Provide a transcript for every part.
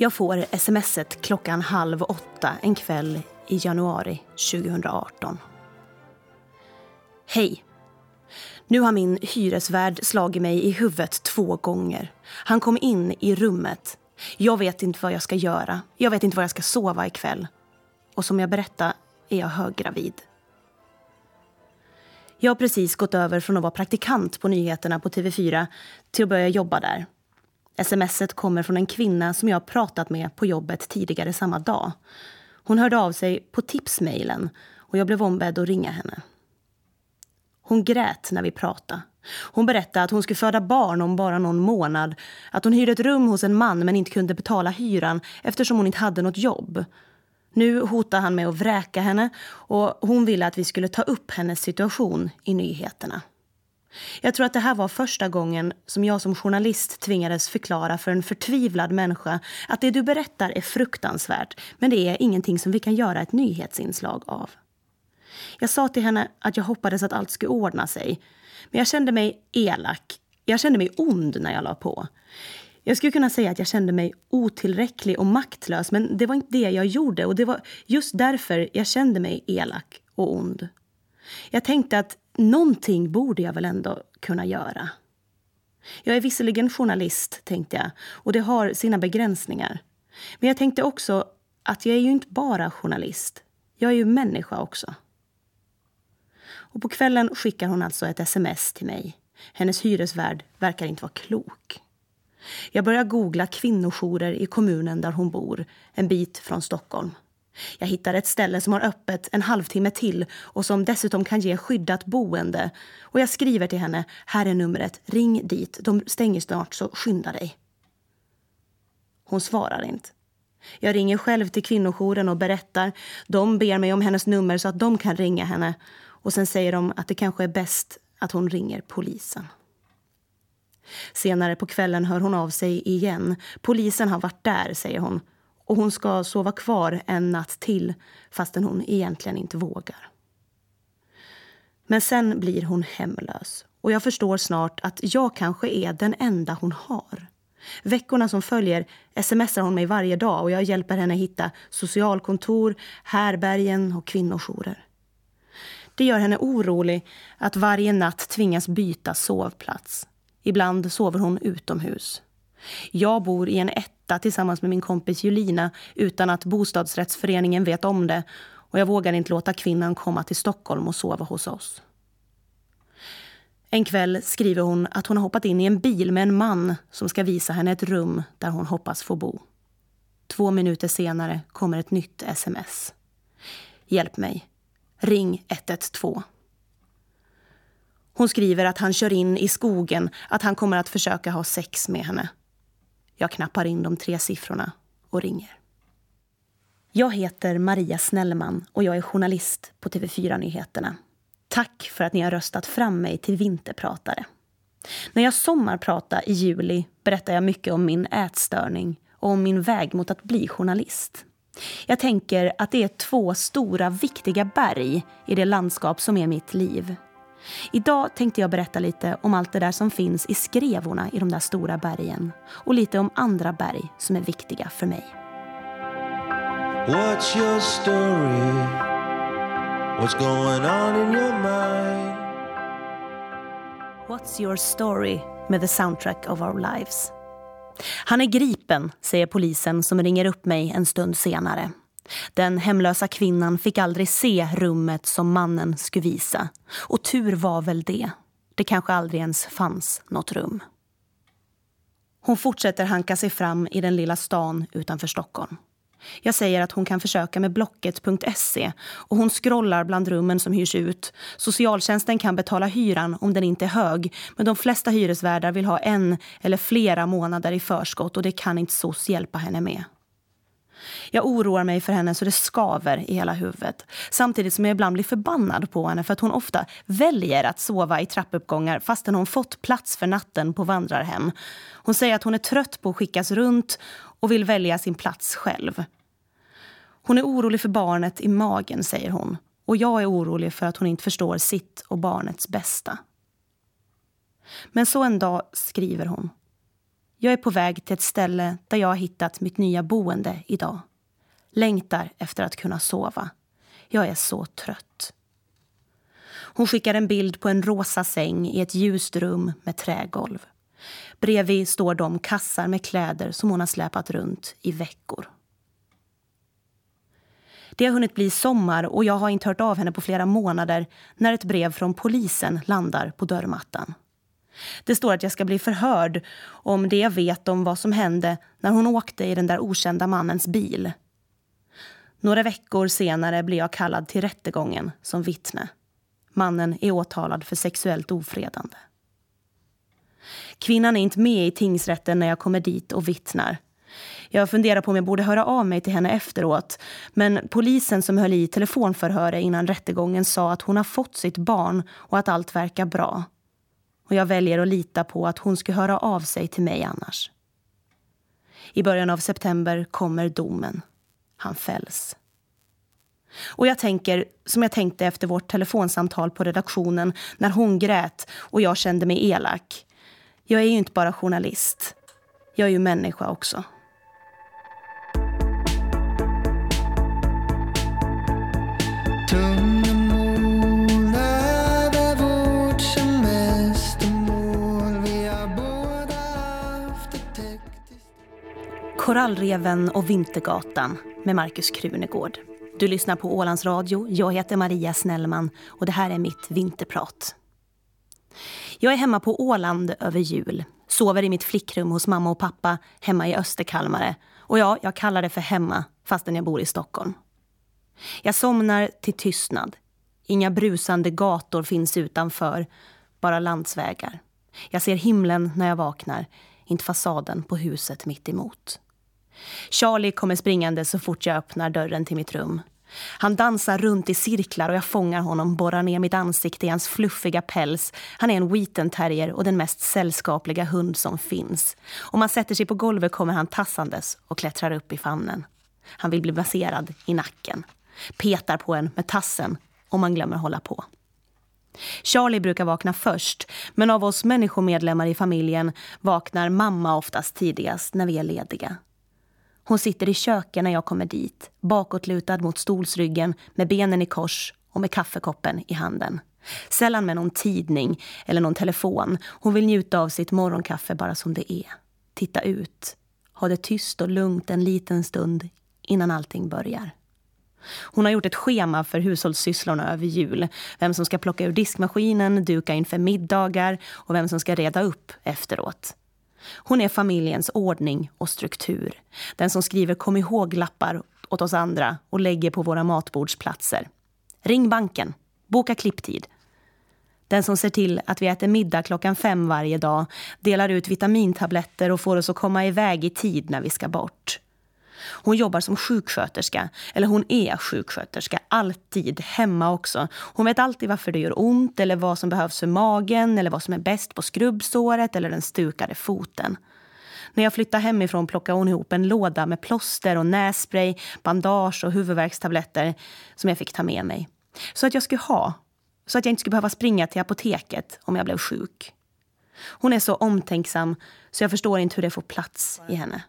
Jag får smset klockan halv åtta en kväll i januari 2018. Hej! Nu har min hyresvärd slagit mig i huvudet två gånger. Han kom in i rummet. Jag vet inte vad jag ska göra. Jag vet inte var jag ska sova ikväll. Och som jag berättade är jag höggravid. Jag har precis gått över från att vara praktikant på nyheterna på TV4 till att börja jobba där. Smset kommer från en kvinna som jag pratat med på jobbet tidigare samma dag. Hon hörde av sig på tipsmejlen och jag blev ombedd att ringa henne. Hon grät när vi pratade. Hon berättade att hon skulle föda barn om bara någon månad. Att hon hyrde ett rum hos en man men inte kunde betala hyran eftersom hon inte hade något jobb. Nu hotade han med att vräka henne och hon ville att vi skulle ta upp hennes situation i nyheterna. Jag tror att det här var första gången som jag som journalist tvingades förklara för en förtvivlad människa att det du berättar är fruktansvärt men det är ingenting som vi kan göra ett nyhetsinslag av. Jag sa till henne att jag hoppades att allt skulle ordna sig. Men jag kände mig elak. Jag kände mig ond när jag la på. Jag skulle kunna säga att jag kände mig otillräcklig och maktlös men det var inte det jag gjorde och det var just därför jag kände mig elak och ond. Jag tänkte att någonting borde jag väl ändå kunna göra. Jag är visserligen journalist, tänkte jag, och det har sina begränsningar. Men jag tänkte också att jag är ju inte bara journalist. Jag är ju människa också. Och på kvällen skickar hon alltså ett sms till mig. Hennes hyresvärd verkar inte vara klok. Jag börjar googla kvinnojourer i kommunen där hon bor, en bit från Stockholm. Jag hittar ett ställe som har öppet en halvtimme till och som dessutom kan ge skyddat boende. Och jag skriver till henne, här är numret, ring dit, de stänger snart så skynda dig. Hon svarar inte. Jag ringer själv till kvinnojouren och berättar. De ber mig om hennes nummer så att de kan ringa henne. Och sen säger de att det kanske är bäst att hon ringer polisen. Senare på kvällen hör hon av sig igen. Polisen har varit där, säger hon. Och hon ska sova kvar en natt till fastän hon egentligen inte vågar. Men sen blir hon hemlös och jag förstår snart att jag kanske är den enda hon har. Veckorna som följer smsar hon mig varje dag och jag hjälper henne hitta socialkontor, härbergen och kvinnojourer. Det gör henne orolig att varje natt tvingas byta sovplats. Ibland sover hon utomhus. Jag bor i en flytta tillsammans med min kompis Julina utan att bostadsrättsföreningen vet om det och jag vågar inte låta kvinnan komma till Stockholm och sova hos oss. En kväll skriver hon att hon har hoppat in i en bil med en man som ska visa henne ett rum där hon hoppas få bo. Två minuter senare kommer ett nytt sms. Hjälp mig. Ring 112. Hon skriver att han kör in i skogen, att han kommer att försöka ha sex med henne. Jag knappar in de tre siffrorna och ringer. Jag heter Maria Snellman och jag är journalist på TV4 Nyheterna. Tack för att ni har röstat fram mig till vinterpratare. När jag sommarpratade i juli berättar jag mycket om min ätstörning och om min väg mot att bli journalist. Jag tänker att det är två stora, viktiga berg i det landskap som är mitt liv. Idag tänkte jag berätta lite om allt det där som finns i skrevorna i de där stora bergen och lite om andra berg som är viktiga för mig. What's your story? What's going on in your mind? What's your story med the soundtrack of our lives. Han är gripen, säger polisen som ringer upp mig en stund senare. Den hemlösa kvinnan fick aldrig se rummet som mannen skulle visa. Och tur var väl det. Det kanske aldrig ens fanns något rum. Hon fortsätter hanka sig fram i den lilla stan utanför Stockholm. Jag säger att hon kan försöka med Blocket.se och hon scrollar bland rummen som hyrs ut. Socialtjänsten kan betala hyran om den inte är hög men de flesta hyresvärdar vill ha en eller flera månader i förskott och det kan inte SOS hjälpa henne med. Jag oroar mig för henne så det skaver i hela huvudet. Samtidigt som jag ibland blir förbannad på henne för att hon ofta väljer att sova i trappuppgångar fastän hon fått plats för natten på vandrarhem. Hon säger att hon är trött på att skickas runt och vill välja sin plats själv. Hon är orolig för barnet i magen, säger hon. Och jag är orolig för att hon inte förstår sitt och barnets bästa. Men så en dag skriver hon. Jag är på väg till ett ställe där jag har hittat mitt nya boende idag. Längtar efter att kunna sova. Jag är så trött. Hon skickar en bild på en rosa säng i ett ljust rum med trägolv. Bredvid står de kassar med kläder som hon har släpat runt i veckor. Det har hunnit bli sommar och jag har inte hört av henne på flera månader när ett brev från polisen landar på dörrmattan. Det står att jag ska bli förhörd om det jag vet om vad som hände när hon åkte i den där okända mannens bil. Några veckor senare blir jag kallad till rättegången som vittne. Mannen är åtalad för sexuellt ofredande. Kvinnan är inte med i tingsrätten när jag kommer dit och vittnar. Jag funderar på om jag borde höra av mig till henne efteråt. Men polisen som höll i telefonförhöret innan rättegången sa att hon har fått sitt barn och att allt verkar bra. Och jag väljer att lita på att hon ska höra av sig till mig annars. I början av september kommer domen. Han fälls. Och jag tänker, som jag tänkte efter vårt telefonsamtal på redaktionen när hon grät och jag kände mig elak. Jag är ju inte bara journalist. Jag är ju människa också. Korallreven och Vintergatan med Markus Krunegård. Du lyssnar på Ålands Radio. Jag heter Maria Snellman och det här är mitt vinterprat. Jag är hemma på Åland över jul. Sover i mitt flickrum hos mamma och pappa hemma i Österkalmare. Och ja, jag kallar det för hemma fastän jag bor i Stockholm. Jag somnar till tystnad. Inga brusande gator finns utanför, bara landsvägar. Jag ser himlen när jag vaknar, inte fasaden på huset mitt emot. Charlie kommer springande så fort jag öppnar dörren till mitt rum. Han dansar runt i cirklar och jag fångar honom, borrar ner mitt ansikte i hans fluffiga päls. Han är en wheaten terrier och den mest sällskapliga hund som finns. Om man sätter sig på golvet kommer han tassandes och klättrar upp i famnen. Han vill bli baserad i nacken. Petar på en med tassen om man glömmer hålla på. Charlie brukar vakna först, men av oss människomedlemmar i familjen vaknar mamma oftast tidigast när vi är lediga. Hon sitter i köket när jag kommer dit, bakåtlutad mot stolsryggen med benen i kors och med kaffekoppen i handen. Sällan med någon tidning eller någon telefon. Hon vill njuta av sitt morgonkaffe bara som det är. Titta ut. Ha det tyst och lugnt en liten stund innan allting börjar. Hon har gjort ett schema för hushållssysslorna över jul. Vem som ska plocka ur diskmaskinen, duka inför middagar och vem som ska reda upp efteråt. Hon är familjens ordning och struktur. Den som skriver kom ihåg-lappar åt oss andra och lägger på våra matbordsplatser. Ring banken. Boka klipptid. Den som ser till att vi äter middag klockan fem varje dag, delar ut vitamintabletter och får oss att komma iväg i tid när vi ska bort. Hon jobbar som sjuksköterska, eller hon är sjuksköterska, alltid, hemma också. Hon vet alltid varför det gör ont eller vad som behövs för magen eller vad som är bäst på skrubbsåret eller den stukade foten. När jag flyttade hemifrån plockade hon ihop en låda med plåster och nässpray, bandage och huvudvärkstabletter som jag fick ta med mig. Så att jag skulle ha, så att jag inte skulle behöva springa till apoteket om jag blev sjuk. Hon är så omtänksam så jag förstår inte hur det får plats i henne.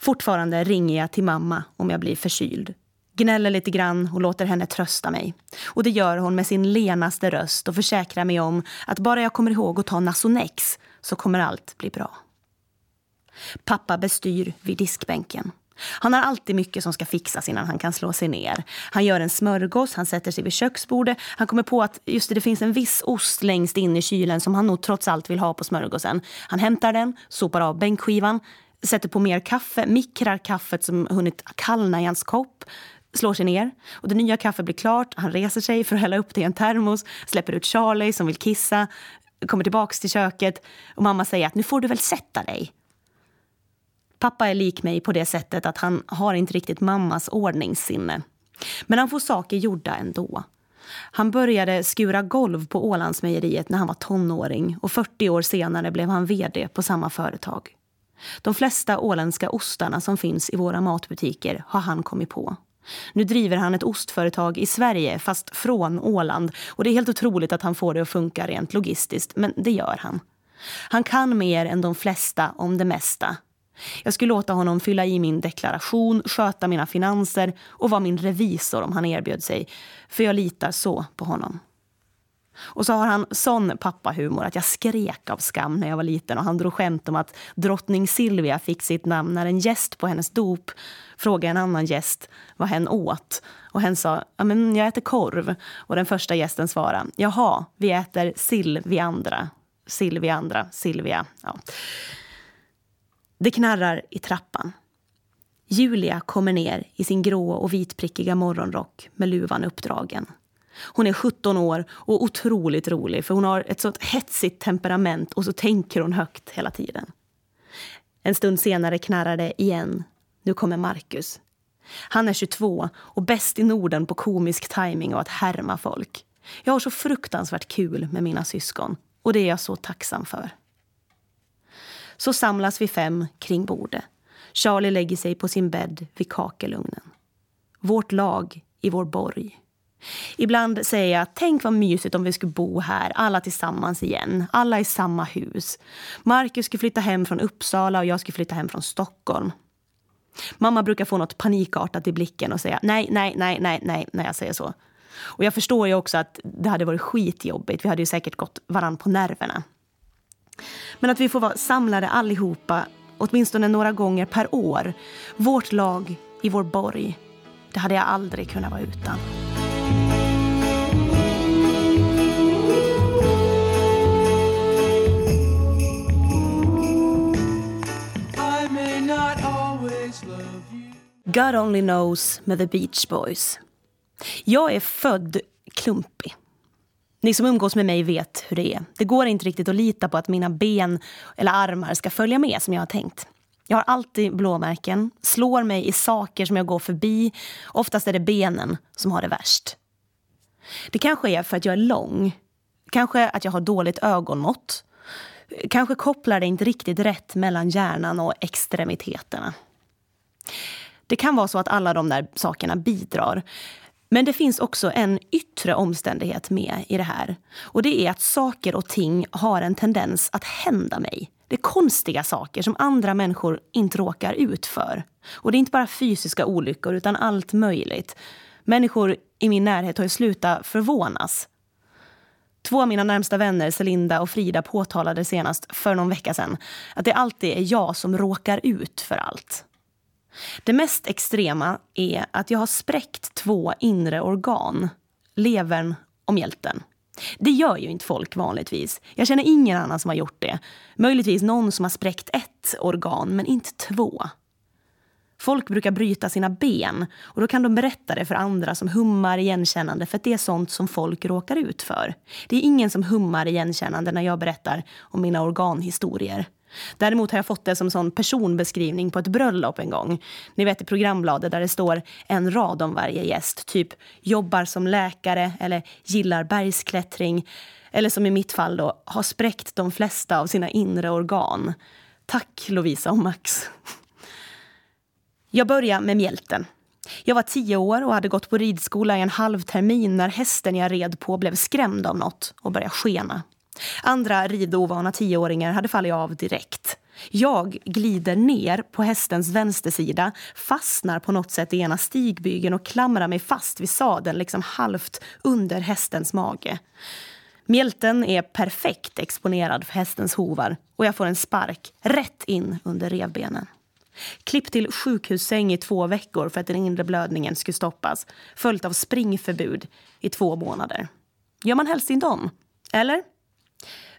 Fortfarande ringer jag till mamma om jag blir förkyld. Gnäller lite grann och låter henne trösta mig. Och det gör hon med sin lenaste röst och försäkrar mig om att bara jag kommer ihåg att ta Nasonex så kommer allt bli bra. Pappa bestyr vid diskbänken. Han har alltid mycket som ska fixas innan han kan slå sig ner. Han gör en smörgås, han sätter sig vid köksbordet. Han kommer på att just det, det finns en viss ost längst in i kylen som han nog trots allt vill ha på smörgåsen. Han hämtar den, sopar av bänkskivan, sätter på mer kaffe, mikrar kaffet som hunnit kallna i hans kopp slår sig ner och det nya kaffet blir klart. Han reser sig för att hälla upp det i en termos, släpper ut Charlie som vill kissa, kommer tillbaks till köket och mamma säger att nu får du väl sätta dig. Pappa är lik mig på det sättet att han har inte riktigt mammas ordningssinne. Men han får saker gjorda ändå. Han började skura golv på Ålandsmejeriet när han var tonåring och 40 år senare blev han vd på samma företag. De flesta åländska ostarna som finns i våra matbutiker har han kommit på. Nu driver han ett ostföretag i Sverige, fast från Åland. Och Det är helt otroligt att han får det att funka rent logistiskt, men det gör han. Han kan mer än de flesta om det mesta. Jag skulle låta honom fylla i min deklaration, sköta mina finanser och vara min revisor om han erbjöd sig. För jag litar så på honom. Och så har han sån pappahumor att jag skrek av skam när jag var liten och han drog skämt om att drottning Silvia fick sitt namn när en gäst på hennes dop frågade en annan gäst vad hen åt. Och hen sa, ja men jag äter korv. Och den första gästen svarade, jaha, vi äter sill vi andra. Andra, Silvia. Ja. Det knarrar i trappan. Julia kommer ner i sin grå och vitprickiga morgonrock med luvan uppdragen. Hon är 17 år och otroligt rolig för hon har ett sånt hetsigt temperament och så tänker hon högt hela tiden. En stund senare knarrar det igen. Nu kommer Marcus. Han är 22 och bäst i Norden på komisk timing och att härma folk. Jag har så fruktansvärt kul med mina syskon och det är jag så tacksam för. Så samlas vi fem kring bordet. Charlie lägger sig på sin bädd vid kakelugnen. Vårt lag i vår borg. Ibland säger jag tänk vad mysigt om vi skulle bo här, alla tillsammans igen. Alla i samma hus. Marcus skulle flytta hem från Uppsala och jag skulle flytta hem från Stockholm. Mamma brukar få något panikartat i blicken och säga nej, nej, nej, nej, nej när jag säger så. Och jag förstår ju också att det hade varit skitjobbigt. Vi hade ju säkert gått varann på nerverna. Men att vi får vara samlade allihopa, åtminstone några gånger per år. Vårt lag i vår borg. Det hade jag aldrig kunnat vara utan. God Only Knows med The Beach Boys. Jag är född klumpig. Ni som umgås med mig vet hur det är. Det går inte riktigt att lita på att mina ben eller armar ska följa med som jag har tänkt. Jag har alltid blåmärken, slår mig i saker som jag går förbi. Oftast är det benen som har det värst. Det kanske är för att jag är lång. Kanske att jag har dåligt ögonmått. Kanske kopplar det inte riktigt rätt mellan hjärnan och extremiteterna. Det kan vara så att alla de där sakerna bidrar. Men det finns också en yttre omständighet med i det här. Och det är att saker och ting har en tendens att hända mig. Det är konstiga saker som andra människor inte råkar ut för. Och det är inte bara fysiska olyckor utan allt möjligt. Människor i min närhet har ju slutat förvånas. Två av mina närmsta vänner, Celinda och Frida, påtalade senast för någon vecka sedan att det alltid är jag som råkar ut för allt. Det mest extrema är att jag har spräckt två inre organ. Levern och mjälten. Det gör ju inte folk vanligtvis. Jag känner ingen annan som har gjort det. Möjligtvis någon som har spräckt ett organ, men inte två. Folk brukar bryta sina ben och då kan de berätta det för andra som hummar igenkännande för att det är sånt som folk råkar ut för. Det är ingen som hummar igenkännande när jag berättar om mina organhistorier. Däremot har jag fått det som sån personbeskrivning på ett bröllop en gång. Ni vet i programbladet där det står en rad om varje gäst. Typ jobbar som läkare eller gillar bergsklättring. Eller som i mitt fall då, har spräckt de flesta av sina inre organ. Tack Lovisa och Max. Jag börjar med mjälten. Jag var tio år och hade gått på ridskola i en halv termin när hästen jag red på blev skrämd av något och började skena. Andra ridovana tioåringar hade fallit av direkt. Jag glider ner på hästens vänstersida, fastnar på något sätt i ena stigbygeln och klamrar mig fast vid sadeln, liksom halvt under hästens mage. Mjälten är perfekt exponerad för hästens hovar och jag får en spark rätt in under revbenen. Klipp till sjukhussäng i två veckor för att den inre blödningen skulle stoppas följt av springförbud i två månader. Gör man helst inte om? Eller?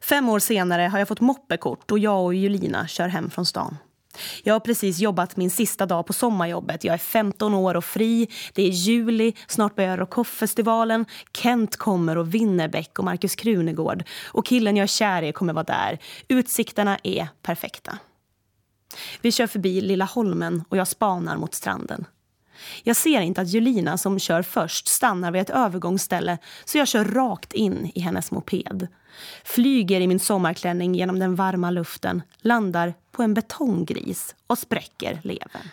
Fem år senare har jag fått moppekort och jag och Julina kör hem från stan. Jag har precis jobbat min sista dag på sommarjobbet. Jag är 15 år och fri. Det är juli, snart börjar Rockoff-festivalen. Kent kommer och Winnerbäck och Markus Krunegård. Och killen jag är kär i kommer vara där. Utsikterna är perfekta. Vi kör förbi Lilla Holmen och jag spanar mot stranden. Jag ser inte att Julina som kör först stannar vid ett övergångsställe så jag kör rakt in i hennes moped. Flyger i min sommarklänning genom den varma luften, landar på en betonggris och spräcker levern.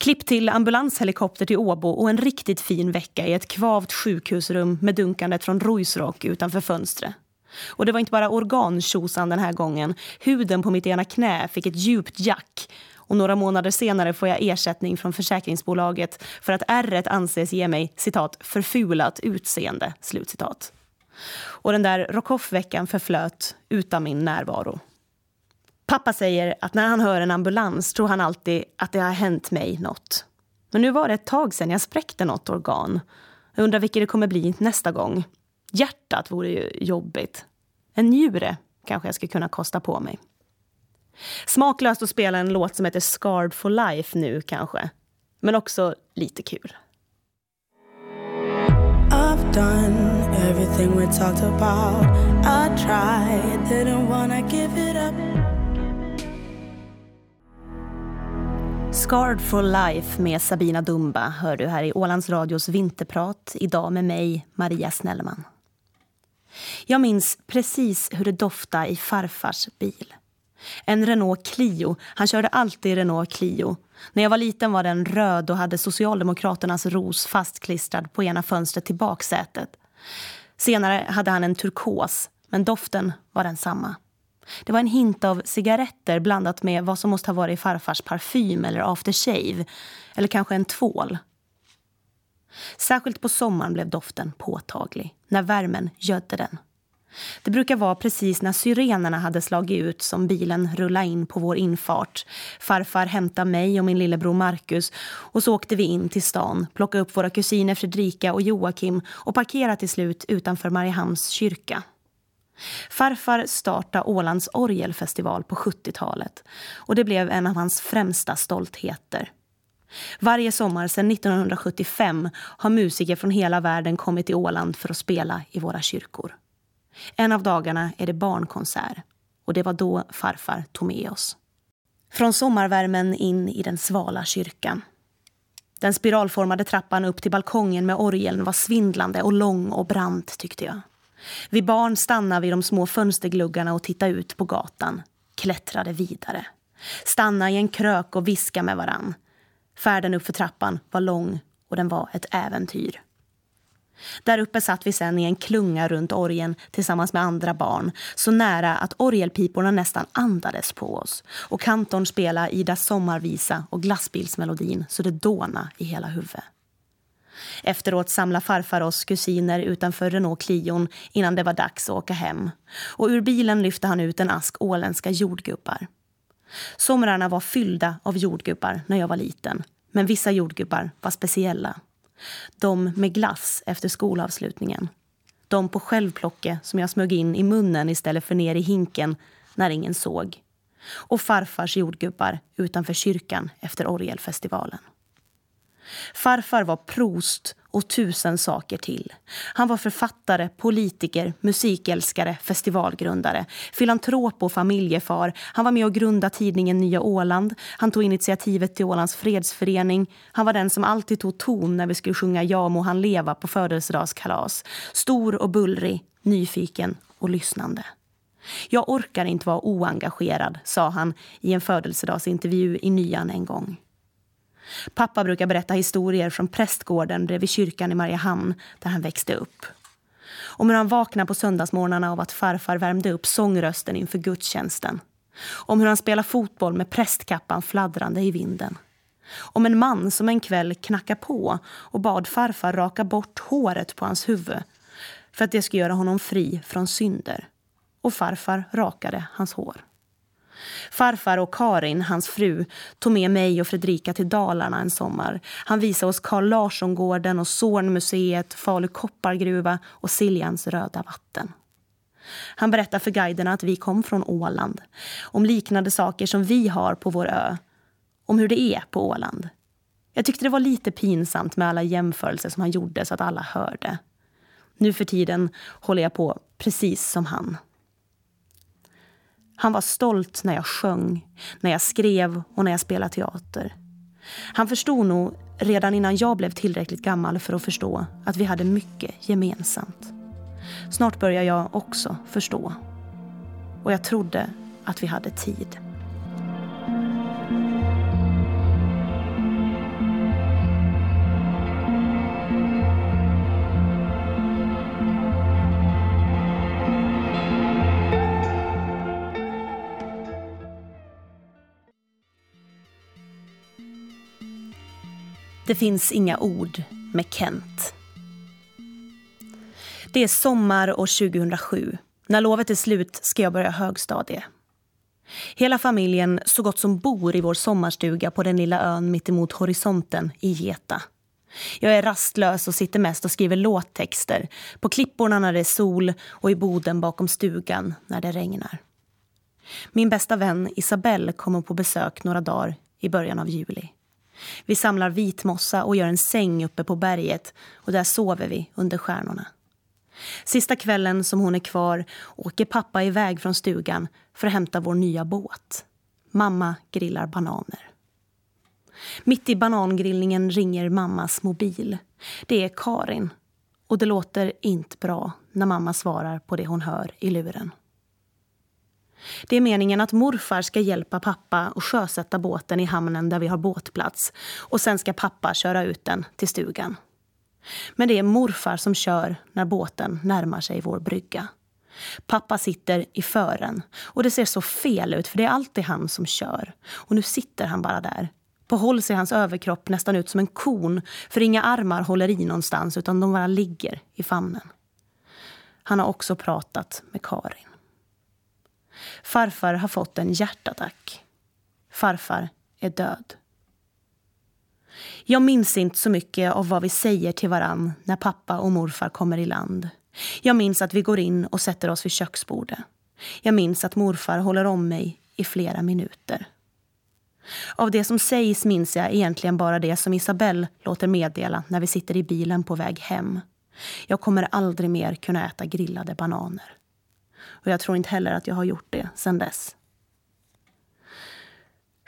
Klipp till ambulanshelikopter till Åbo och en riktigt fin vecka i ett kvavt sjukhusrum med dunkandet från Ruisrock utanför fönstret. Och det var inte bara organtjosan den här gången. Huden på mitt ena knä fick ett djupt jack. Och några månader senare får jag ersättning från försäkringsbolaget för att ärret anses ge mig citat, förfulat utseende. Slutcitat. Och den där Rockoff-veckan förflöt utan min närvaro. Pappa säger att när han hör en ambulans tror han alltid att det har hänt mig något. Men nu var det ett tag sedan jag spräckte något organ. Jag undrar vilket det kommer bli nästa gång. Hjärtat vore ju jobbigt. En njure kanske jag skulle kunna kosta på mig. Smaklöst att spela en låt som heter Scarred for life nu kanske. Men också lite kul. I've done everything we talked about I tried, didn't wanna give it up Scarred for life med Sabina Dumba hör du här i Ålands Radios vinterprat idag med mig, Maria Snellman. Jag minns precis hur det doftade i farfars bil. En Renault Clio. Han körde alltid Renault Clio. När jag var liten var den röd och hade Socialdemokraternas ros fastklistrad på ena fönstret till baksätet. Senare hade han en turkos, men doften var densamma. Det var en hint av cigaretter blandat med vad som måste ha varit farfars parfym eller aftershave. Eller kanske en tvål. Särskilt på sommaren blev doften påtaglig, när värmen gödde den. Det brukar vara precis när syrenerna hade slagit ut som bilen rullade in på vår infart. Farfar hämtade mig och min lillebror Marcus och så åkte vi in till stan, plockade upp våra kusiner Fredrika och Joakim och parkerade till slut utanför Mariehamns kyrka. Farfar startade Ålands orgelfestival på 70-talet och det blev en av hans främsta stoltheter. Varje sommar sedan 1975 har musiker från hela världen kommit till Åland för att spela i våra kyrkor. En av dagarna är det barnkonsert och det var då farfar tog med oss. Från sommarvärmen in i den svala kyrkan. Den spiralformade trappan upp till balkongen med orgeln var svindlande och lång och brant tyckte jag. Vi barn stannade vid de små fönstergluggarna och tittade ut på gatan. Klättrade vidare. Stanna i en krök och viska med varann. Färden upp för trappan var lång och den var ett äventyr. Där uppe satt vi sen i en klunga runt orgen tillsammans med andra barn så nära att orgelpiporna nästan andades på oss och kantorn spelade Idas sommarvisa och glassbilsmelodin så det dåna i hela huvudet. Efteråt samlade farfar oss kusiner utanför Renault Clion innan det var dags att åka hem. Och ur bilen lyfte han ut en ask åländska jordgubbar. Somrarna var fyllda av jordgubbar när jag var liten. Men vissa jordgubbar var speciella. De med glass efter skolavslutningen. De på självplocke som jag smög in i munnen istället för ner i hinken när ingen såg. Och farfars jordgubbar utanför kyrkan efter orgelfestivalen. Farfar var prost och tusen saker till. Han var författare, politiker, musikälskare, festivalgrundare, filantrop och familjefar. Han var med och grundade tidningen Nya Åland. Han tog initiativet till Ålands fredsförening. Han var den som alltid tog ton när vi skulle sjunga Ja må han leva på födelsedagskalas. Stor och bullrig, nyfiken och lyssnande. Jag orkar inte vara oengagerad, sa han i en födelsedagsintervju i Nyan en gång. Pappa brukar berätta historier från prästgården bredvid kyrkan i Mariehamn där han växte upp. Om hur han vaknade på söndagsmorgnarna av att farfar värmde upp sångrösten inför gudstjänsten. Om hur han spelade fotboll med prästkappan fladdrande i vinden. Om en man som en kväll knackade på och bad farfar raka bort håret på hans huvud för att det skulle göra honom fri från synder. Och farfar rakade hans hår. Farfar och Karin, hans fru, tog med mig och Fredrika till Dalarna en sommar. Han visade oss Carl Larsson-gården och Zornmuseet, Falu koppargruva och Siljans röda vatten. Han berättade för guiderna att vi kom från Åland. Om liknande saker som vi har på vår ö. Om hur det är på Åland. Jag tyckte det var lite pinsamt med alla jämförelser som han gjorde så att alla hörde. Nu för tiden håller jag på precis som han. Han var stolt när jag sjöng, när jag skrev och när jag spelade teater. Han förstod nog redan innan jag blev tillräckligt gammal för att förstå att vi hade mycket gemensamt. Snart började jag också förstå. Och jag trodde att vi hade tid. Det finns inga ord med Kent. Det är sommar år 2007. När lovet är slut ska jag börja högstadie. Hela familjen så gott som bor i vår sommarstuga på den lilla ön mittemot horisonten i Geta. Jag är rastlös och sitter mest och skriver låttexter på klipporna när det är sol och i boden bakom stugan när det regnar. Min bästa vän Isabelle kommer på besök några dagar i början av juli. Vi samlar vitmossa och gör en säng uppe på berget och där sover vi under stjärnorna. Sista kvällen som hon är kvar åker pappa iväg från stugan för att hämta vår nya båt. Mamma grillar bananer. Mitt i banangrillningen ringer mammas mobil. Det är Karin. Och det låter inte bra när mamma svarar på det hon hör i luren. Det är meningen att morfar ska hjälpa pappa att sjösätta båten i hamnen där vi har båtplats och sen ska pappa köra ut den till stugan. Men det är morfar som kör när båten närmar sig vår brygga. Pappa sitter i fören och det ser så fel ut för det är alltid han som kör. Och nu sitter han bara där. På håll ser hans överkropp nästan ut som en kon för inga armar håller i någonstans utan de bara ligger i famnen. Han har också pratat med Karin. Farfar har fått en hjärtattack. Farfar är död. Jag minns inte så mycket av vad vi säger till varann när pappa och morfar kommer i land. Jag minns att vi går in och sätter oss vid köksbordet. Jag minns att morfar håller om mig i flera minuter. Av det som sägs minns jag egentligen bara det som Isabelle låter meddela när vi sitter i bilen på väg hem. Jag kommer aldrig mer kunna äta grillade bananer. Och jag tror inte heller att jag har gjort det sen dess.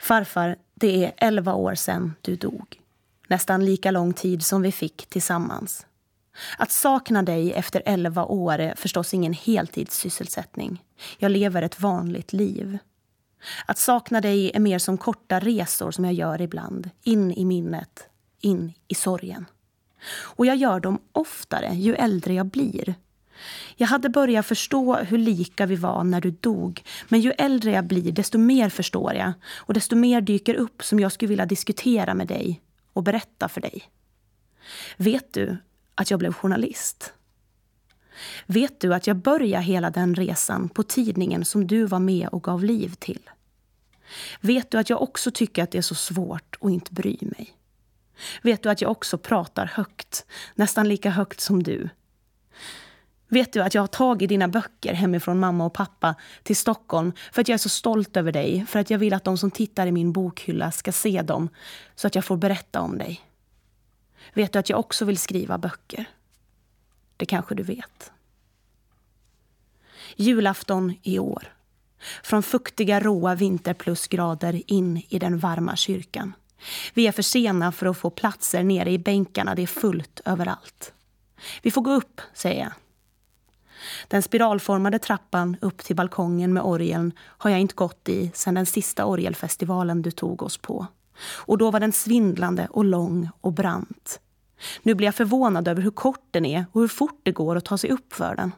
Farfar, det är elva år sedan du dog. Nästan lika lång tid som vi fick tillsammans. Att sakna dig efter elva år är förstås ingen heltidssysselsättning. Jag lever ett vanligt liv. Att sakna dig är mer som korta resor som jag gör ibland. In i minnet, in i sorgen. Och jag gör dem oftare ju äldre jag blir. Jag hade börjat förstå hur lika vi var när du dog. Men ju äldre jag blir, desto mer förstår jag. Och desto mer dyker upp som jag skulle vilja diskutera med dig och berätta för dig. Vet du att jag blev journalist? Vet du att jag började hela den resan på tidningen som du var med och gav liv till? Vet du att jag också tycker att det är så svårt att inte bry mig? Vet du att jag också pratar högt, nästan lika högt som du? Vet du att jag har tagit dina böcker hemifrån mamma och pappa till Stockholm för att jag är så stolt över dig, för att jag vill att de som tittar i min bokhylla ska se dem så att jag får berätta om dig. Vet du att jag också vill skriva böcker? Det kanske du vet. Julafton i år. Från fuktiga råa vinterplusgrader in i den varma kyrkan. Vi är för sena för att få platser nere i bänkarna. Det är fullt överallt. Vi får gå upp, säger jag. Den spiralformade trappan upp till balkongen med orgeln har jag inte gått i sedan den sista orgelfestivalen du tog oss på. Och då var den svindlande och lång och brant. Nu blir jag förvånad över hur kort den är och hur fort det går att ta sig upp för den.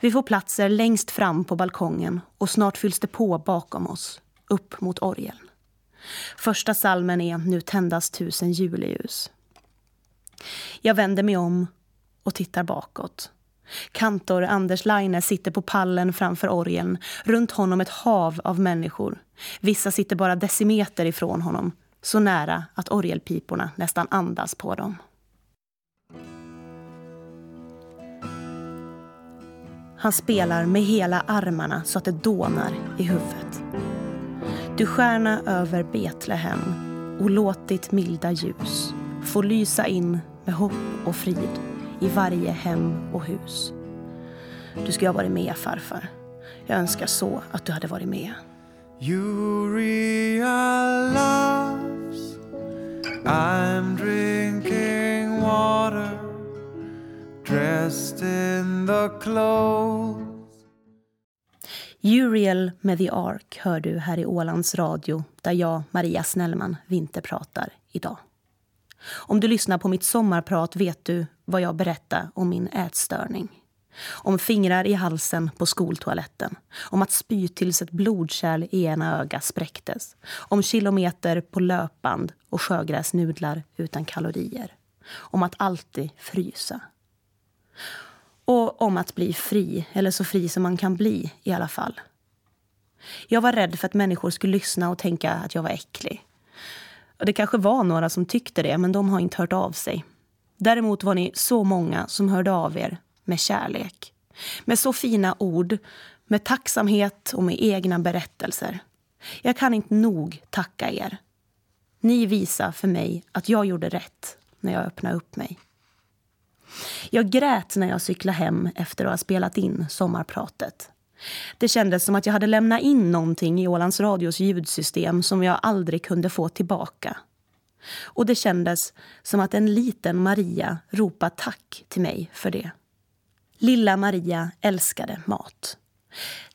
Vi får platser längst fram på balkongen och snart fylls det på bakom oss, upp mot orgeln. Första salmen är Nu tändas tusen juleljus. Jag vänder mig om och tittar bakåt. Kantor Anders Laine sitter på pallen framför orgeln. Runt honom ett hav av människor. Vissa sitter bara decimeter ifrån honom. Så nära att orgelpiporna nästan andas på dem. Han spelar med hela armarna så att det dånar i huvudet. Du stjärna över Betlehem och låt ditt milda ljus få lysa in med hopp och frid i varje hem och hus. Du skulle ha varit med, farfar. Jag önskar så att du hade varit med. Uriah loves I'm drinking water Dressed in the clothes Uriel med The Ark hör du här i Ålands Radio där jag, Maria Snellman, vinterpratar idag. Om du lyssnar på mitt sommarprat vet du vad jag berättar om min ätstörning. Om fingrar i halsen på skoltoaletten. Om att spy tills ett blodkärl i ena öga spräcktes. Om kilometer på löpband och sjögräsnudlar utan kalorier. Om att alltid frysa. Och om att bli fri, eller så fri som man kan bli i alla fall. Jag var rädd för att människor skulle lyssna och tänka att jag var äcklig. Det kanske var några som tyckte det, men de har inte hört av sig. Däremot var ni så många som hörde av er med kärlek. Med så fina ord, med tacksamhet och med egna berättelser. Jag kan inte nog tacka er. Ni visar för mig att jag gjorde rätt när jag öppnade upp mig. Jag grät när jag cyklade hem efter att ha spelat in sommarpratet. Det kändes som att jag hade lämnat in någonting i Ålands Radios ljudsystem som jag aldrig kunde få tillbaka. Och det kändes som att en liten Maria ropade tack till mig för det. Lilla Maria älskade mat.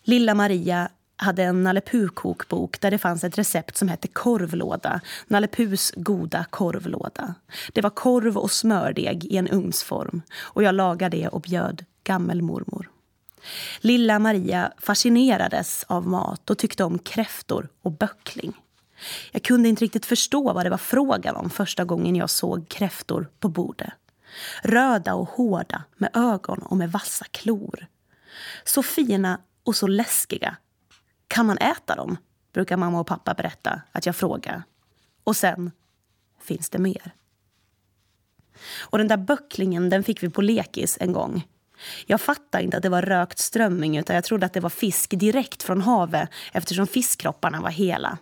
Lilla Maria hade en Nalle kokbok där det fanns ett recept som hette korvlåda. Nalle goda korvlåda. Det var korv och smördeg i en ugnsform och jag lagade det och bjöd gammelmormor. Lilla Maria fascinerades av mat och tyckte om kräftor och böckling. Jag kunde inte riktigt förstå vad det var frågan om första gången jag såg kräftor på bordet. Röda och hårda, med ögon och med vassa klor. Så fina och så läskiga. Kan man äta dem? brukar mamma och pappa berätta att jag frågar. Och sen finns det mer. Och den där böcklingen den fick vi på lekis en gång. Jag fattade inte att det var rökt strömming utan jag trodde att det var fisk direkt från havet eftersom fiskkropparna var hela.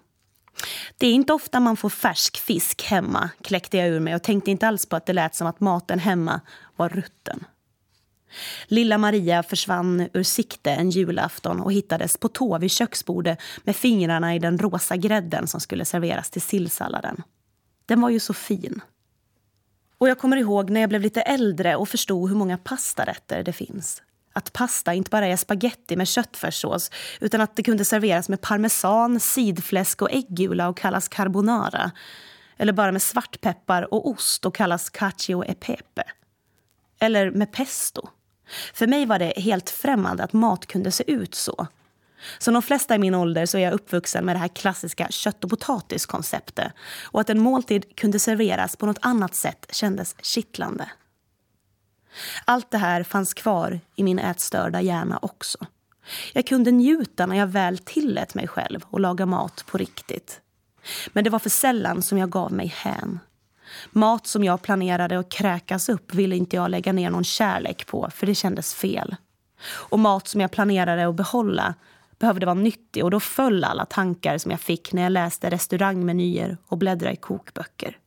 Det är inte ofta man får färsk fisk hemma, kläckte jag ur mig och tänkte inte alls på att det lät som att maten hemma var rutten. Lilla Maria försvann ur sikte en julafton och hittades på tå vid köksbordet med fingrarna i den rosa grädden som skulle serveras till sillsalladen. Den var ju så fin. Och jag kommer ihåg när jag blev lite äldre och förstod hur många pastarätter det finns. Att pasta inte bara är spaghetti med köttfärssås utan att det kunde serveras med parmesan, sidfläsk och äggula och kallas carbonara. Eller bara med svartpeppar och ost och kallas cacio e pepe. Eller med pesto. För mig var det helt främmande att mat kunde se ut så. Som de flesta i min ålder så är jag uppvuxen med det här klassiska kött och potatiskonceptet. Och att en måltid kunde serveras på något annat sätt kändes kittlande. Allt det här fanns kvar i min ätstörda hjärna också. Jag kunde njuta när jag väl tillät mig själv att laga mat på riktigt. Men det var för sällan som jag gav mig hän. Mat som jag planerade att kräkas upp ville inte jag lägga ner någon kärlek på, för det kändes fel. Och mat som jag planerade att behålla behövde vara nyttig och då föll alla tankar som jag fick när jag läste restaurangmenyer och bläddrade i kokböcker.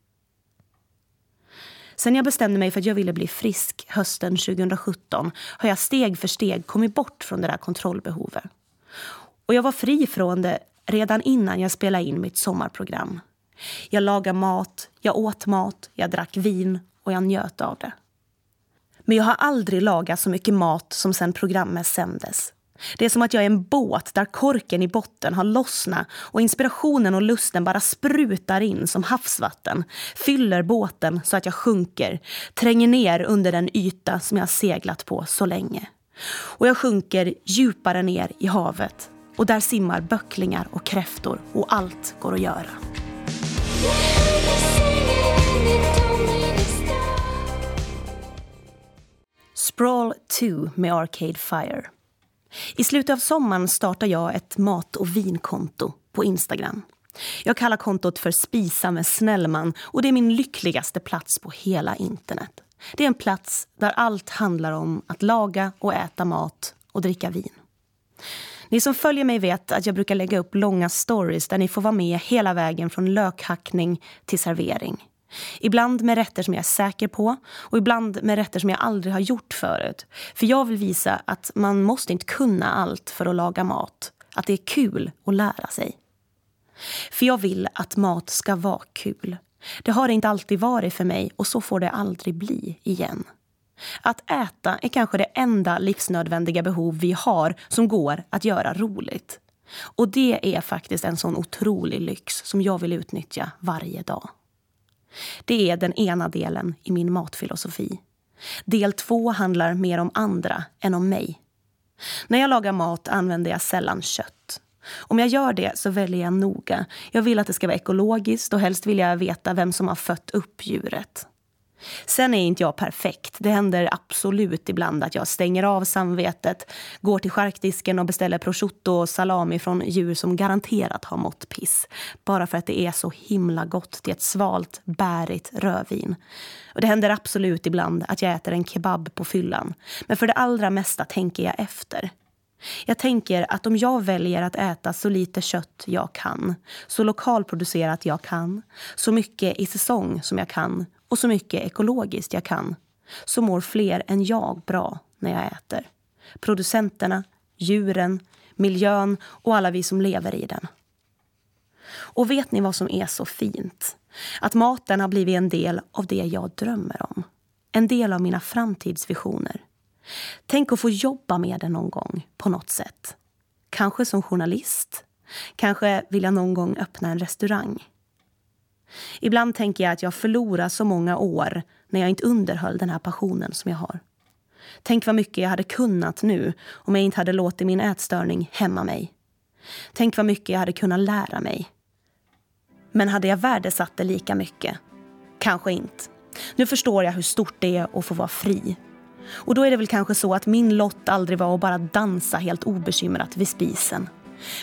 Sen jag bestämde mig för att jag ville bli frisk hösten 2017 har jag steg för steg kommit bort från det där kontrollbehovet. Och jag var fri från det redan innan jag spelade in mitt sommarprogram. Jag lagade mat, jag åt mat, jag drack vin och jag njöt av det. Men jag har aldrig lagat så mycket mat som sen programmet sändes. Det är som att jag är en båt där korken i botten har lossnat och inspirationen och lusten bara sprutar in som havsvatten. Fyller båten så att jag sjunker, tränger ner under den yta som jag seglat på så länge. Och jag sjunker djupare ner i havet och där simmar böcklingar och kräftor och allt går att göra. Sprawl 2 med Arcade Fire. I slutet av sommaren startar jag ett mat och vinkonto på Instagram. Jag kallar kontot för Spisa med Snellman och det är min lyckligaste plats på hela internet. Det är en plats där allt handlar om att laga och äta mat och dricka vin. Ni som följer mig vet att jag brukar lägga upp långa stories där ni får vara med hela vägen från lökhackning till servering. Ibland med rätter som jag är säker på och ibland med rätter som jag aldrig har gjort förut. För jag vill visa att man måste inte kunna allt för att laga mat. Att det är kul att lära sig. För jag vill att mat ska vara kul. Det har det inte alltid varit för mig och så får det aldrig bli igen. Att äta är kanske det enda livsnödvändiga behov vi har som går att göra roligt. Och det är faktiskt en sån otrolig lyx som jag vill utnyttja varje dag. Det är den ena delen i min matfilosofi. Del två handlar mer om andra än om mig. När jag lagar mat använder jag sällan kött. Om jag gör det så väljer jag noga. Jag vill att det ska vara ekologiskt och helst vill jag veta vem som har fött upp djuret. Sen är inte jag perfekt. Det händer absolut ibland att jag stänger av samvetet, går till charkdisken och beställer prosciutto och salami från djur som garanterat har mått piss. Bara för att det är så himla gott till ett svalt, bärigt rödvin. Och det händer absolut ibland att jag äter en kebab på fyllan. Men för det allra mesta tänker jag efter. Jag tänker att om jag väljer att äta så lite kött jag kan, så lokalproducerat jag kan, så mycket i säsong som jag kan och så mycket ekologiskt jag kan så mår fler än jag bra när jag äter. Producenterna, djuren, miljön och alla vi som lever i den. Och vet ni vad som är så fint? Att maten har blivit en del av det jag drömmer om. En del av mina framtidsvisioner. Tänk att få jobba med den någon gång, på något sätt. Kanske som journalist. Kanske vill jag någon gång öppna en restaurang. Ibland tänker jag att jag förlorar så många år när jag inte underhöll den här passionen som jag har. Tänk vad mycket jag hade kunnat nu om jag inte hade låtit min ätstörning hämma mig. Tänk vad mycket jag hade kunnat lära mig. Men hade jag värdesatt det lika mycket? Kanske inte. Nu förstår jag hur stort det är att få vara fri. Och då är det väl kanske så att min lott aldrig var att bara dansa helt obekymrat vid spisen.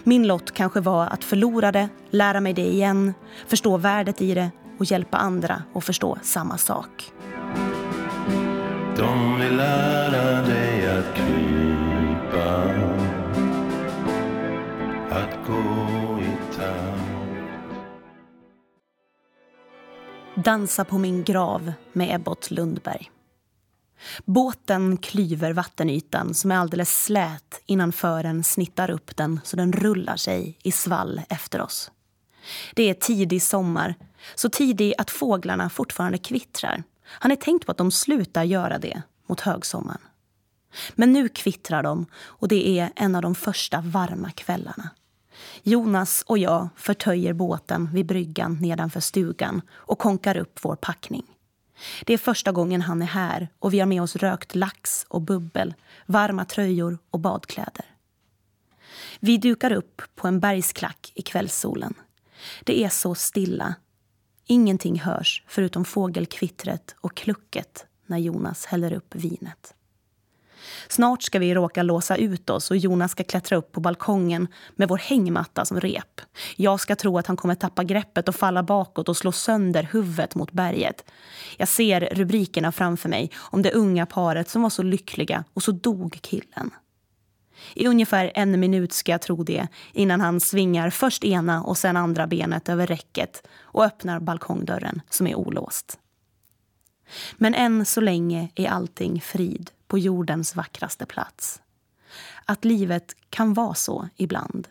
Min lott kanske var att förlora det, lära mig det igen, förstå värdet i det och hjälpa andra att förstå samma sak. De vill lära dig att krypa Att gå i takt Dansa på min grav med Ebbot Lundberg. Båten klyver vattenytan som är alldeles slät innan fören snittar upp den så den rullar sig i svall efter oss. Det är tidig sommar, så tidig att fåglarna fortfarande kvittrar. Han är tänkt på att de slutar göra det mot högsommaren. Men nu kvittrar de och det är en av de första varma kvällarna. Jonas och jag förtöjer båten vid bryggan nedanför stugan och konkar upp vår packning. Det är första gången han är här och vi har med oss rökt lax och bubbel, varma tröjor och badkläder. Vi dukar upp på en bergsklack i kvällssolen. Det är så stilla. Ingenting hörs förutom fågelkvittret och klucket när Jonas häller upp vinet. Snart ska vi råka låsa ut oss och Jonas ska klättra upp på balkongen med vår hängmatta som rep. Jag ska tro att han kommer tappa greppet och falla bakåt och slå sönder huvudet mot berget. Jag ser rubrikerna framför mig om det unga paret som var så lyckliga och så dog killen. I ungefär en minut ska jag tro det innan han svingar först ena och sen andra benet över räcket och öppnar balkongdörren som är olåst. Men än så länge är allting frid på jordens vackraste plats. Att livet kan vara så ibland.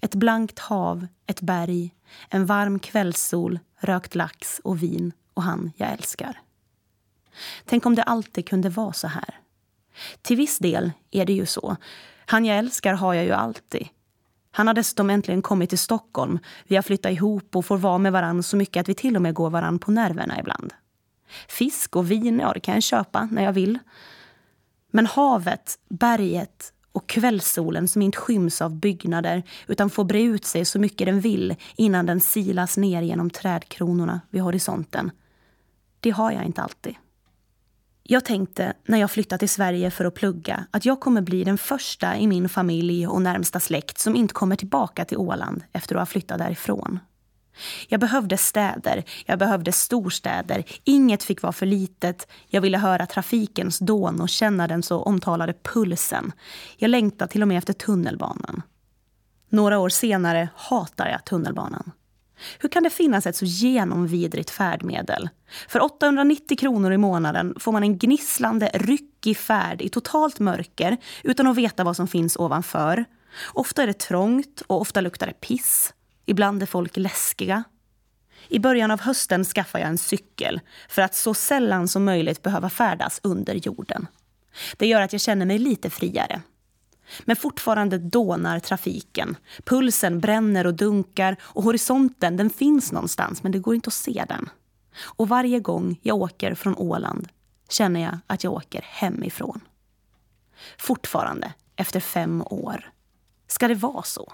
Ett blankt hav, ett berg, en varm kvällssol, rökt lax och vin och han jag älskar. Tänk om det alltid kunde vara så här. Till viss del är det ju så. Han jag älskar har jag ju alltid. Han har dessutom äntligen kommit till Stockholm. Vi har flyttat ihop och får vara med varann så mycket att vi till och med går varann på nerverna ibland. Fisk och vin, ja det kan jag köpa när jag vill. Men havet, berget och kvällssolen som inte skyms av byggnader utan får bre ut sig så mycket den vill innan den silas ner genom trädkronorna vid horisonten. Det har jag inte alltid. Jag tänkte när jag flyttade till Sverige för att plugga att jag kommer bli den första i min familj och närmsta släkt som inte kommer tillbaka till Åland efter att ha flyttat därifrån. Jag behövde städer, jag behövde storstäder. Inget fick vara för litet. Jag ville höra trafikens dån och känna den så omtalade pulsen. Jag längtade till och med efter tunnelbanan. Några år senare hatar jag tunnelbanan. Hur kan det finnas ett så genomvidrigt färdmedel? För 890 kronor i månaden får man en gnisslande, ryckig färd i totalt mörker utan att veta vad som finns ovanför. Ofta är det trångt och ofta luktar det piss. Ibland är folk läskiga. I början av hösten skaffar jag en cykel för att så sällan som möjligt behöva färdas under jorden. Det gör att jag känner mig lite friare. Men fortfarande dånar trafiken. Pulsen bränner och dunkar och horisonten den finns någonstans men det går inte att se den. Och varje gång jag åker från Åland känner jag att jag åker hemifrån. Fortfarande, efter fem år. Ska det vara så?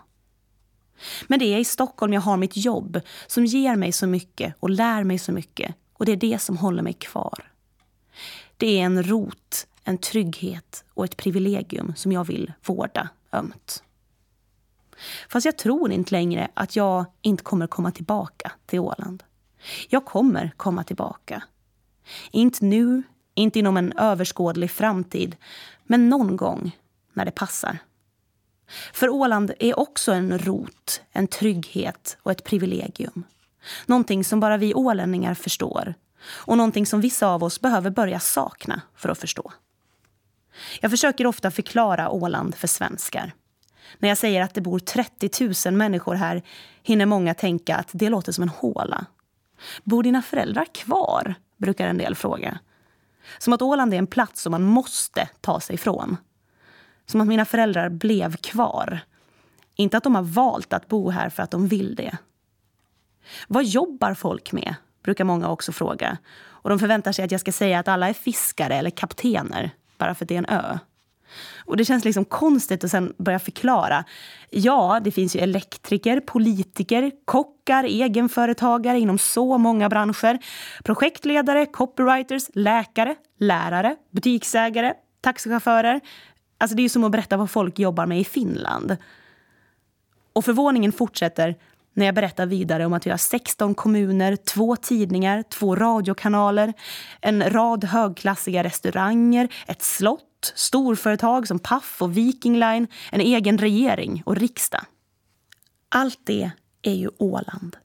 Men det är i Stockholm jag har mitt jobb som ger mig så mycket och lär mig så mycket. Och det är det som håller mig kvar. Det är en rot, en trygghet och ett privilegium som jag vill vårda ömt. Fast jag tror inte längre att jag inte kommer komma tillbaka till Åland. Jag kommer komma tillbaka. Inte nu, inte inom en överskådlig framtid, men någon gång när det passar. För Åland är också en rot, en trygghet och ett privilegium. Någonting som bara vi ålänningar förstår och någonting som vissa av oss behöver börja sakna för att förstå. Jag försöker ofta förklara Åland för svenskar. När jag säger att det bor 30 000 människor här hinner många tänka att det låter som en håla. Bor dina föräldrar kvar? brukar en del fråga. Som att Åland är en plats som man måste ta sig ifrån. Som att mina föräldrar blev kvar. Inte att de har valt att bo här för att de vill det. Vad jobbar folk med? brukar många också fråga. Och de förväntar sig att jag ska säga att alla är fiskare eller kaptener, bara för att det är en ö. Och det känns liksom konstigt att sen börja förklara. Ja, det finns ju elektriker, politiker, kockar, egenföretagare inom så många branscher. Projektledare, copywriters, läkare, lärare, butiksägare, taxichaufförer. Alltså det är ju som att berätta vad folk jobbar med i Finland. Och förvåningen fortsätter när jag berättar vidare om att vi har 16 kommuner, två tidningar, två radiokanaler, en rad högklassiga restauranger, ett slott storföretag som Paf och Viking Line, en egen regering och riksdag. Allt det är ju Åland.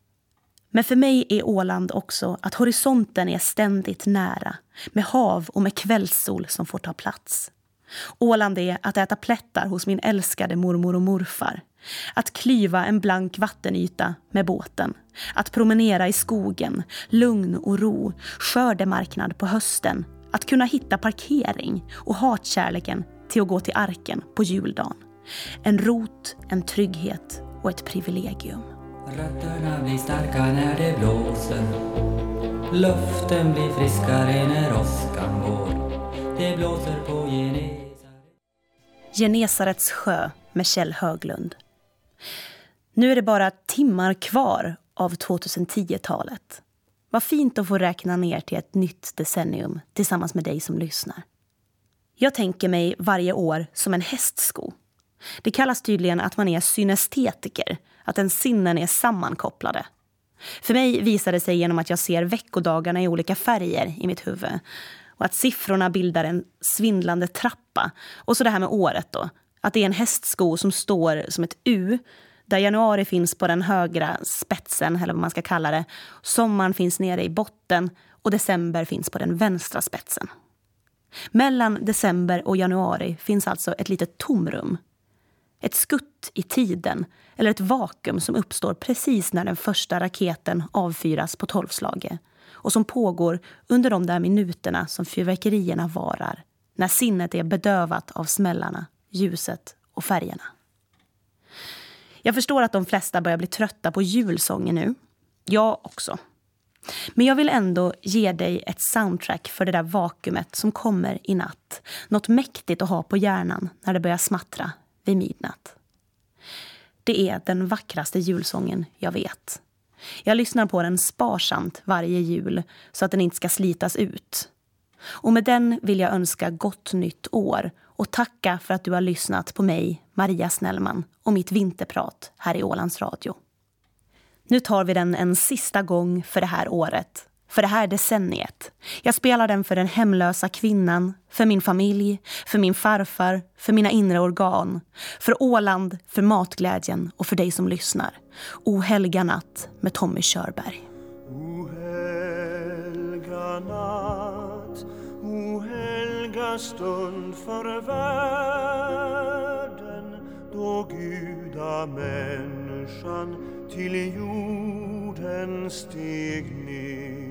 Men för mig är Åland också att horisonten är ständigt nära med hav och med kvällssol som får ta plats. Åland är att äta plättar hos min älskade mormor och morfar. Att klyva en blank vattenyta med båten. Att promenera i skogen, lugn och ro, skördemarknad på hösten att kunna hitta parkering och hatkärleken till att gå till arken på juldagen. En rot, en trygghet och ett privilegium. Rötterna blir starka när det blåser Luften blir friskare när åskan går Det blåser på Genesaret Genesarets sjö med Kjell Höglund. Nu är det bara timmar kvar av 2010-talet. Vad fint att få räkna ner till ett nytt decennium tillsammans med dig som lyssnar. Jag tänker mig varje år som en hästsko. Det kallas tydligen att man är synestetiker, att ens sinnen är sammankopplade. För mig visar det sig genom att jag ser veckodagarna i olika färger i mitt huvud och att siffrorna bildar en svindlande trappa. Och så det här med året då, att det är en hästsko som står som ett U där januari finns på den högra spetsen, eller vad man ska kalla det. Sommaren finns nere i botten och december finns på den vänstra spetsen. Mellan december och januari finns alltså ett litet tomrum. Ett skutt i tiden, eller ett vakuum som uppstår precis när den första raketen avfyras på tolvslaget och som pågår under de där minuterna som fyrverkerierna varar när sinnet är bedövat av smällarna, ljuset och färgerna. Jag förstår att de flesta börjar bli trötta på julsånger nu. Jag också. Men jag vill ändå ge dig ett soundtrack för det där vakuumet som kommer i natt. Något mäktigt att ha på hjärnan när det börjar smattra vid midnatt. Det är den vackraste julsången jag vet. Jag lyssnar på den sparsamt varje jul så att den inte ska slitas ut. Och med den vill jag önska gott nytt år och tacka för att du har lyssnat på mig, Maria Snellman och mitt vinterprat här i Ålands Radio. Nu tar vi den en sista gång för det här året, för det här decenniet. Jag spelar den för den hemlösa kvinnan, för min familj, för min farfar, för mina inre organ, för Åland, för matglädjen och för dig som lyssnar. O helga natt med Tommy Körberg. O helga natt, helga stund för världen då gudamänniskan till jorden steg ner.